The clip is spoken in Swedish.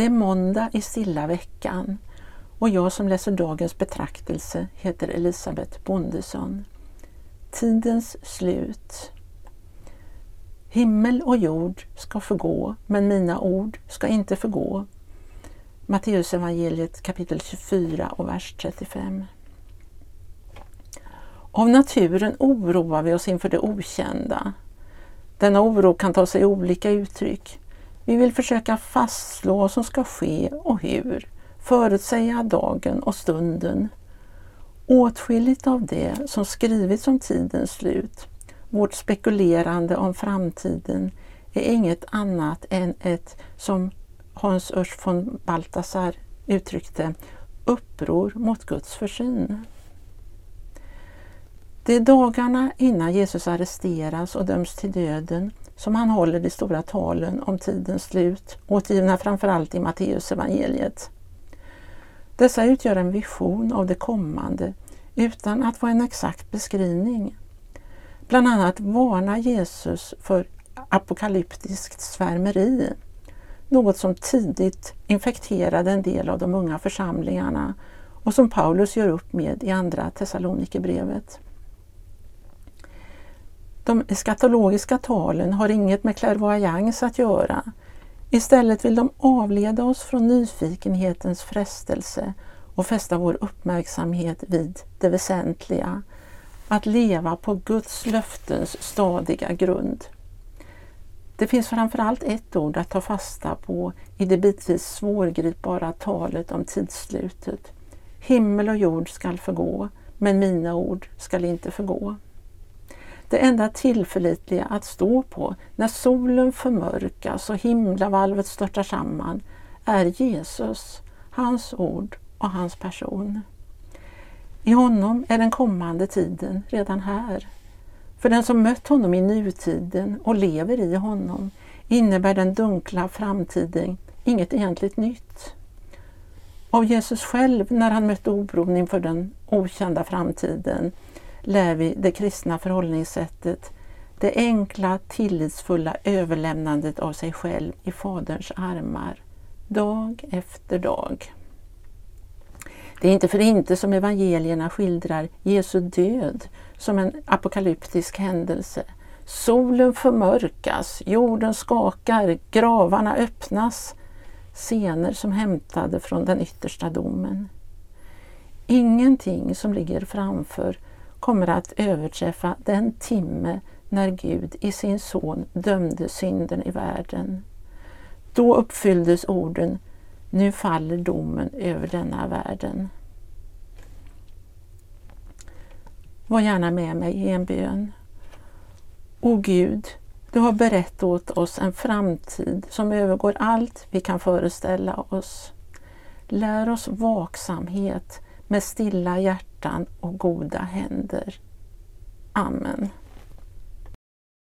Det är måndag i stilla veckan och jag som läser dagens betraktelse heter Elisabeth Bondesson. Tidens slut. Himmel och jord ska förgå, men mina ord ska inte förgå. Matteus evangeliet kapitel 24 och vers 35. Av naturen oroar vi oss inför det okända. Denna oro kan ta sig olika uttryck. Vi vill försöka fastslå vad som ska ske och hur, förutsäga dagen och stunden. Åtskilligt av det som skrivits om tidens slut, vårt spekulerande om framtiden, är inget annat än ett, som Hans Urs von Balthasar uttryckte, uppror mot Guds försyn. Det är dagarna innan Jesus arresteras och döms till döden som han håller de stora talen om tidens slut, återgivna framförallt i Matteusevangeliet. Dessa utgör en vision av det kommande utan att vara en exakt beskrivning. Bland annat varnar Jesus för apokalyptiskt svärmeri, något som tidigt infekterade en del av de unga församlingarna och som Paulus gör upp med i Andra Thessalonikerbrevet. De eskatologiska talen har inget med klärvoajans att göra. Istället vill de avleda oss från nyfikenhetens frestelse och fästa vår uppmärksamhet vid det väsentliga, att leva på Guds löftens stadiga grund. Det finns framförallt ett ord att ta fasta på i det bitvis svårgripbara talet om tidsslutet. Himmel och jord skall förgå, men mina ord skall inte förgå. Det enda tillförlitliga att stå på när solen förmörkas och himlavalvet störtar samman är Jesus, hans ord och hans person. I honom är den kommande tiden redan här. För den som mött honom i nutiden och lever i honom innebär den dunkla framtiden inget egentligt nytt. Av Jesus själv när han mötte oron inför den okända framtiden lär vi det kristna förhållningssättet, det enkla, tillitsfulla överlämnandet av sig själv i Faderns armar, dag efter dag. Det är inte för inte som evangelierna skildrar Jesu död som en apokalyptisk händelse. Solen förmörkas, jorden skakar, gravarna öppnas. Scener som hämtade från den yttersta domen. Ingenting som ligger framför kommer att överträffa den timme när Gud i sin son dömde synden i världen. Då uppfylldes orden Nu faller domen över denna världen. Var gärna med mig i en bön. O Gud, du har berättat åt oss en framtid som övergår allt vi kan föreställa oss. Lär oss vaksamhet med stilla hjärtan och goda händer. Amen.